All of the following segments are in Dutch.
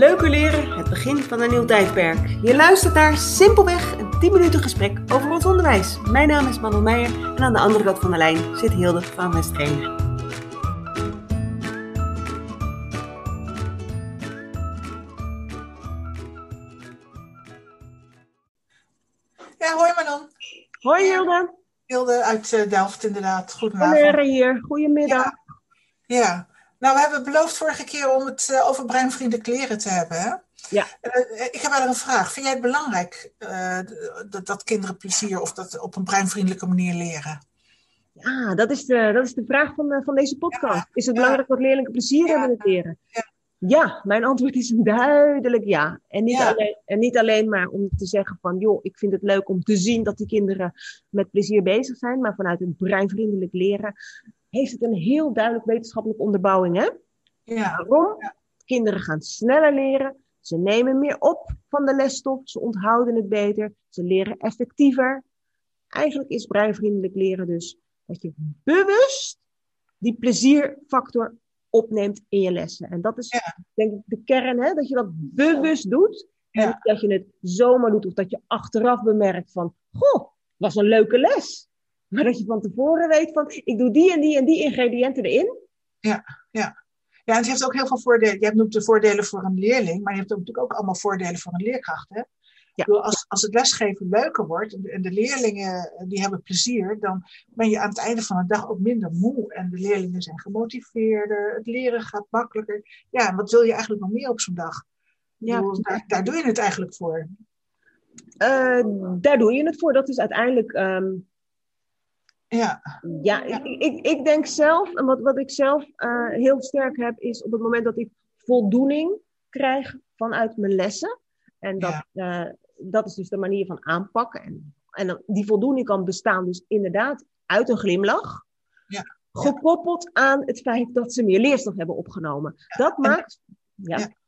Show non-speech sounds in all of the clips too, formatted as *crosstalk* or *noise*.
Leuker leren, het begin van een nieuw tijdperk. Je luistert naar simpelweg een 10 minuten gesprek over ons onderwijs. Mijn naam is Manon Meijer en aan de andere kant van de lijn zit Hilde van Westreem. Ja, hoi Manon. Hoi Hilde. Hilde uit uh, Delft inderdaad. Goedenavond. Valera hier. Goedemiddag. Ja. ja. Nou, we hebben beloofd vorige keer om het uh, over breinvriendelijk leren te hebben. Hè? Ja. Uh, ik heb eigenlijk een vraag. Vind jij het belangrijk dat, dat kinderen plezier of dat op een breinvriendelijke manier leren? Ja, dat is de, dat is de vraag van, van deze podcast. Ja. Is het belangrijk dat leerlingen plezier hebben in het leren? Ja, mijn antwoord is een *laughs* duidelijk ja. En niet. Alleen, en niet alleen maar om te zeggen van, joh, ik vind het leuk om te zien dat die kinderen met plezier bezig zijn, maar vanuit een breinvriendelijk leren heeft het een heel duidelijk wetenschappelijke onderbouwing. Hè? Ja. Waarom? Kinderen gaan sneller leren, ze nemen meer op van de lesstof, ze onthouden het beter, ze leren effectiever. Eigenlijk is breinvriendelijk leren dus dat je bewust die plezierfactor opneemt in je lessen. En dat is Ja. denk ik de kern, hè? dat je dat bewust doet. En Ja. dat je het zomaar doet of dat je achteraf bemerkt van, goh, was een leuke les. Maar dat je van tevoren weet van, ik doe die en die en die ingrediënten erin. Ja, en het heeft ook heel veel voordelen. Je hebt noemt de voordelen voor een leerling, maar je hebt ook natuurlijk ook allemaal voordelen voor een leerkracht. Hè? Bedoel, als, als het lesgeven leuker wordt en de, en de leerlingen eh, die hebben plezier, dan ben je aan het einde van de dag ook minder moe. En de leerlingen zijn gemotiveerder, het leren gaat makkelijker. Ja, en wat wil je eigenlijk nog meer op zo'n dag? Ja, bedoel, daar, daar doe je het eigenlijk voor. Eh, daar doe je het voor. Dat is uiteindelijk, ehm, Ja, ja, Ja. Ik, ik, ik denk zelf, en wat, wat ik zelf eh, heel sterk heb, is op het moment dat ik voldoening krijg vanuit mijn lessen. En dat, eh, dat is dus de manier van aanpakken. En, en die voldoening kan bestaan dus inderdaad uit een glimlach. Ja. Gekoppeld aan het feit dat ze meer leerstof hebben opgenomen. Dat maakt, ja, Ja.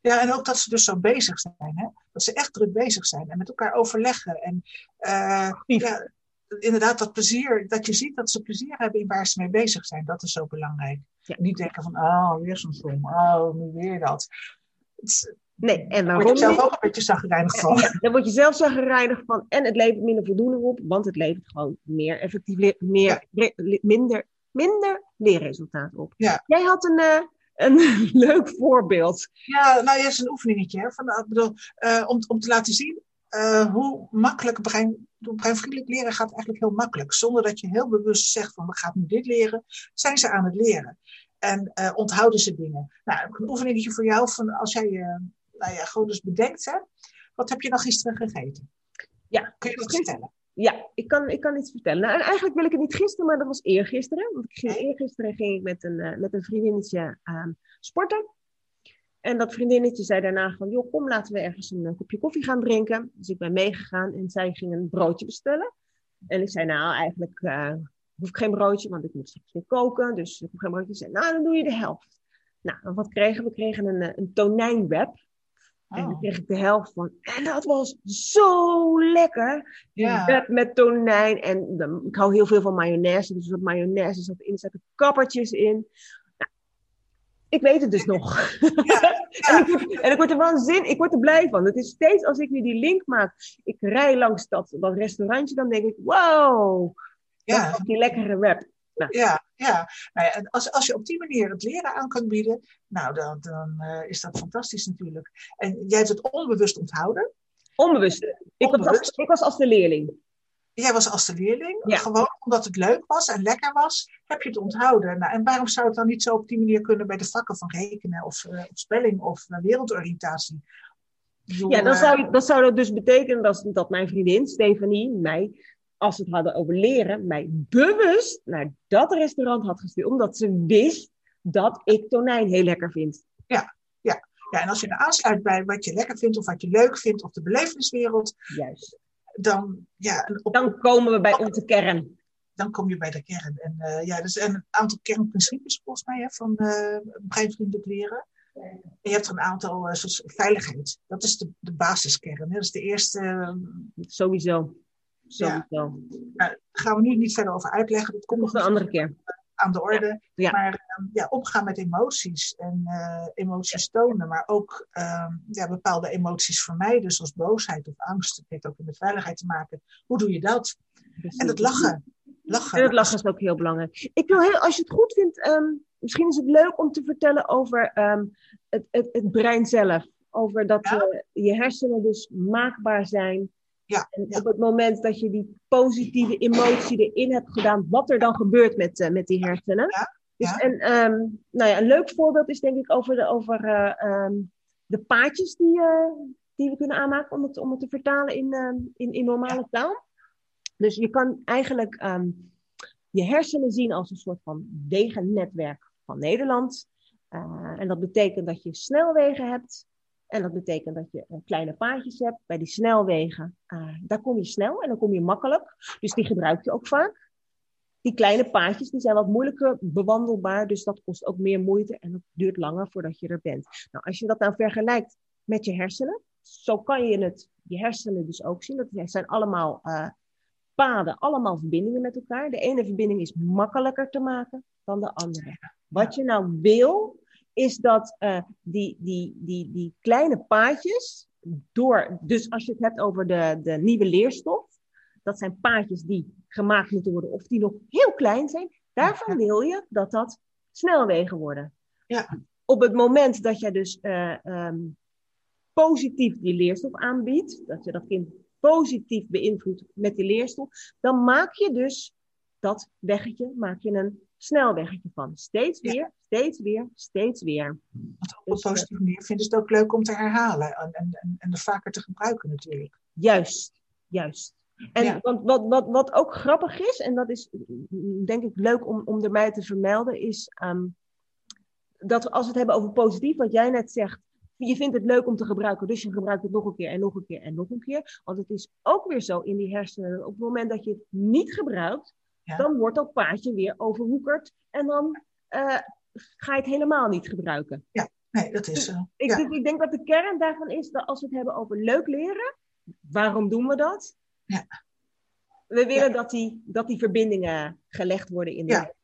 Ja, en ook dat ze dus zo bezig zijn. Hè? Dat ze echt druk bezig zijn en met elkaar overleggen. En eh, ja, inderdaad, dat plezier, dat je ziet dat ze plezier hebben in waar ze mee bezig zijn, dat is zo belangrijk. Ja. Niet denken van, oh, weer zo'n som, oh, nu weer dat. Het is- nee, en Daar word waarom je zelf ook een beetje zagrijnig van. Ja, dan word je zelf zagrijnig van. En het levert minder voldoening op, want het levert gewoon meer effectief, meer, minder, minder leerresultaat op. Jij had een, eh, een *laughs* leuk voorbeeld. Ja, nou, eerst een oefeningetje. Hè, van, bedoel, eh, om, om te laten zien eh, hoe makkelijk brein, breinvriendelijk leren gaat eigenlijk heel makkelijk. Zonder dat je heel bewust zegt van we gaan nu dit leren, zijn ze aan het leren. En eh, onthouden ze dingen. Nou, een oefeningetje voor jou van als jij je, nou ja, gewoon dus bedenkt, hè, wat heb je dan gisteren gegeten? Ja, Kun je dat vertellen? Ja, ik kan, ik kan iets vertellen. Nou, en eigenlijk wil ik het niet gisteren, maar dat was eergisteren. Want ik ging, eergisteren ging ik met een, eh, met een vriendinnetje aan sporten. En dat vriendinnetje zei daarna van, joh, kom laten we ergens een eh, kopje koffie gaan drinken. Dus ik ben meegegaan en zij ging een broodje bestellen. En ik zei, nou, eigenlijk eh, hoef ik geen broodje, want ik moet straks weer koken. Dus ik hoef geen broodje. Ze zei, nou, dan doe je de helft. Nou, en wat kregen we? We kregen een, eh, een tonijnwrap. En daar Oh, kreeg ik de helft van. En dat was zo lekker. Ja. wrap met tonijn. En dan, ik hou heel veel van mayonaise. Dus wat mayonaise zat in. Er zaten kappertjes in. Nou, ik weet het dus nog. *laughs* ja, en, ik word, en ik word er waanzin, ik word er blij van. Het is steeds als ik nu die link maak. Ik rij langs dat, dat restaurantje. Dan denk ik, wow. ja. Die lekkere wrap. Ja, ja. Nou ja, als, als je op die manier het leren aan kan bieden, nou, dan, dan eh, is dat fantastisch natuurlijk. En jij hebt het onbewust onthouden. Onbewust. Ik was, als, Onbewust. ik was als de leerling. Jij was als de leerling, Ja. gewoon omdat het leuk was en lekker was, heb je het onthouden. Nou, en waarom zou het dan niet zo op die manier kunnen bij de vakken van rekenen of, eh, of spelling of eh, wereldoriëntatie? Bedoel, Ja, dan eh, zou, dan zou dat dus betekenen dat, dat mijn vriendin Stefanie mij, als we het hadden over leren, mij bewust naar dat restaurant had gestuurd. Omdat ze wist dat ik tonijn heel lekker vind. ja, en als je er aansluit bij wat je lekker vindt of wat je leuk vindt of de beleveniswereld, Juist. Dan, ja, op, Dan komen we bij onze kern. dan kom je bij de kern. En eh, ja, zijn een aantal kernprincipes volgens mij hè, van eh breinvriendelijk leren. En je hebt er een aantal, eh, zoals veiligheid. Dat is de, de basiskern. Hè. Dat is de eerste. Sowieso. Sowieso. daar gaan we nu niet verder over uitleggen. Dat komt nog een andere keer. Aan de orde. Maar ehm, ja, omgaan met emoties en uh, emoties tonen, maar ook ehm, ja, bepaalde emoties vermijden, zoals boosheid of angst. Het heeft ook met veiligheid te maken. Hoe doe je dat? En het lachen. lachen. En het lachen is ook heel belangrijk. Ik wil heel, als je het goed vindt, um, misschien is het leuk om te vertellen over het, het, het brein zelf. Over dat ja? uh, je hersenen dus maakbaar zijn ja, en op het moment dat je die positieve emotie erin hebt gedaan, wat er dan gebeurt met, uh, met die hersenen. Ja, dus, en um, nou ja, een leuk voorbeeld is denk ik over de, over, uh, um, de paadjes die, uh, die we kunnen aanmaken om het, om het te vertalen in, in, in normale taal. Dus je kan eigenlijk um, je hersenen zien als een soort van wegennetwerk van Nederland. en dat betekent dat je snelwegen hebt, en dat betekent dat je kleine paadjes hebt bij die snelwegen. Uh, daar kom je snel en dan kom je makkelijk. Dus die gebruik je ook vaak. Die kleine paadjes die zijn wat moeilijker bewandelbaar. Dus dat kost ook meer moeite en het duurt langer voordat je er bent. Nou, als je dat nou vergelijkt met je hersenen. Zo kan je het, je hersenen dus ook zien. Dat zijn allemaal uh, paden, allemaal verbindingen met elkaar. De ene verbinding is makkelijker te maken dan de andere. Wat je nou wil, is dat uh, die, die, die, die kleine paadjes, door, dus als je het hebt over de, de nieuwe leerstof, dat zijn paadjes die gemaakt moeten worden of die nog heel klein zijn, daarvan wil je dat dat snelwegen worden. Ja. Op het moment dat je dus uh, um, positief die leerstof aanbiedt, dat je dat kind positief beïnvloedt met die leerstof, dan maak je dus dat weggetje, maak je een snelweggetje van. Steeds weer, ja. steeds weer, steeds weer. Want op een dus, positieve manier vinden ze het ook leuk om te herhalen en, en, en, en er vaker te gebruiken natuurlijk. Juist, juist. En ja. want wat, wat, wat ook grappig is, en dat is denk ik leuk om, om erbij te vermelden, is um, dat als we het hebben over positief, wat jij net zegt, je vindt het leuk om te gebruiken, dus je gebruikt het nog een keer en nog een keer en nog een keer. Want het is ook weer zo in die hersenen, op het moment dat je het niet gebruikt, ja. dan wordt dat paadje weer overwoekerd en dan uh, ga je het helemaal niet gebruiken. Ja, nee, dat is zo. Uh, ik, ja. ik, ik, denk dat de kern daarvan is dat als we het hebben over leuk leren, waarom doen we dat? Ja. We willen dat, die, dat die verbindingen gelegd worden in de ja.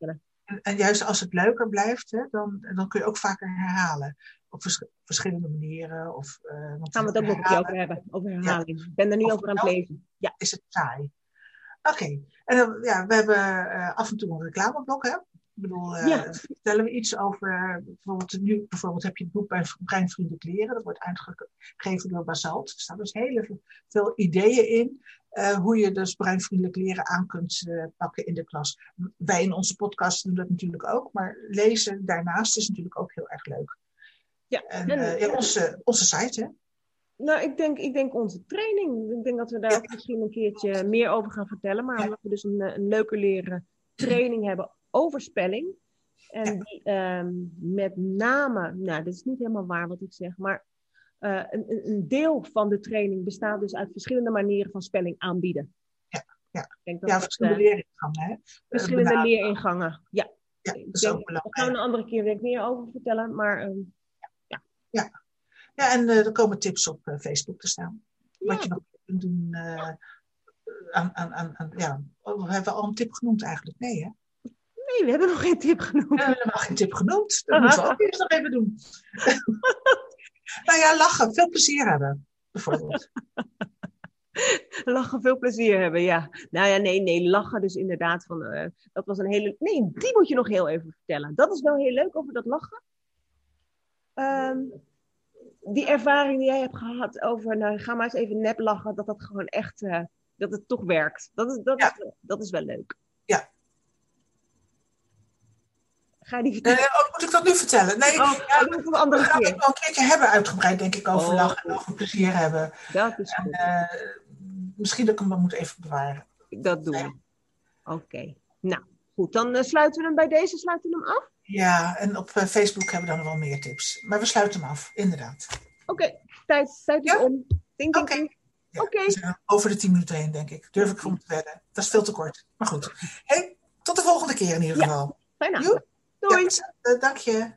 En, en, juist als het leuker blijft, hè, dan, dan kun je ook vaker herhalen. Op vers verschillende manieren. Of, uh, Gaan we het ook nog een keer over hebben, over herhaling. Ik ben er nu over aan het lezen. Ja. Is het saai? Oké, okay. en dan, ja, we hebben uh, af en toe een reclameblok, hè? Ik bedoel, uh, ja. vertellen we iets over, bijvoorbeeld nu bijvoorbeeld heb je het boek bij Breinvriendelijk Leren, dat wordt uitgegeven door Basalt. Er staan dus heel veel ideeën in, uh, hoe je dus breinvriendelijk leren aan kunt uh, pakken in de klas. Wij in onze podcast doen dat natuurlijk ook, maar lezen daarnaast is natuurlijk ook heel erg leuk. Ja, en, en ja, onze, onze site, hè? Nou, ik denk, ik denk onze training. Ik denk dat we daar ook misschien een keertje meer over gaan vertellen. Maar omdat we dus een, een leuke leren training hebben over spelling. En die um, met name, nou, dat is niet helemaal waar wat ik zeg, maar uh, een, een, deel van de training bestaat dus uit verschillende manieren van spelling aanbieden. Ja, ja. Ik denk dat ja verschillende uh, leeringangen. Hè? Verschillende uh, leeringangen, ja. ja ik denk, daar gaan we een andere keer denk, meer over vertellen, maar um, ja. ja. Ja, en uh, er komen tips op uh, Facebook te staan. Wat je nog kunt doen uh, aan, aan, aan, aan, ja, oh, we hebben al een tip genoemd eigenlijk. Nee, hè? Nee, we hebben nog geen tip genoemd. We hebben nog geen tip genoemd. Dat moeten we ook eerst nog even doen. *laughs* nou ja, lachen. Veel plezier hebben, bijvoorbeeld. *laughs* lachen, veel plezier hebben, ja. Nou ja, nee, nee, lachen dus inderdaad. Van, uh, dat was een hele... Nee, die moet je nog heel even vertellen. Dat is wel heel leuk over dat lachen. Um, die ervaring die jij hebt gehad over, nou, ga maar eens even nep lachen, dat dat gewoon echt, uh, dat het toch werkt. Dat is, dat, ja. is, dat is wel leuk. Ja. Ga die vertellen? Uh, oh, moet ik dat nu vertellen? Nee, oh, ja, we, een andere we gaan keer. het wel een keertje hebben uitgebreid, denk ik, over oh. lachen en over plezier hebben. Dat is goed. En, uh, misschien dat ik hem moet even bewaren. Dat doen we. Oké. Okay. Nou, goed. Dan sluiten we hem bij deze, sluiten we hem af. Ja, en op uh, Facebook hebben we dan nog wel meer tips. Maar we sluiten hem af, inderdaad. Oké, okay. tijd, tijd is ja? om. Oké. Okay. Ja, okay. Over de 10 minuten heen, denk ik. Durf ik van te wedden. Dat is veel te kort. Maar goed. Hey, tot de volgende keer in ieder geval. Ja, fijne avond. Doei. Ja, dank je.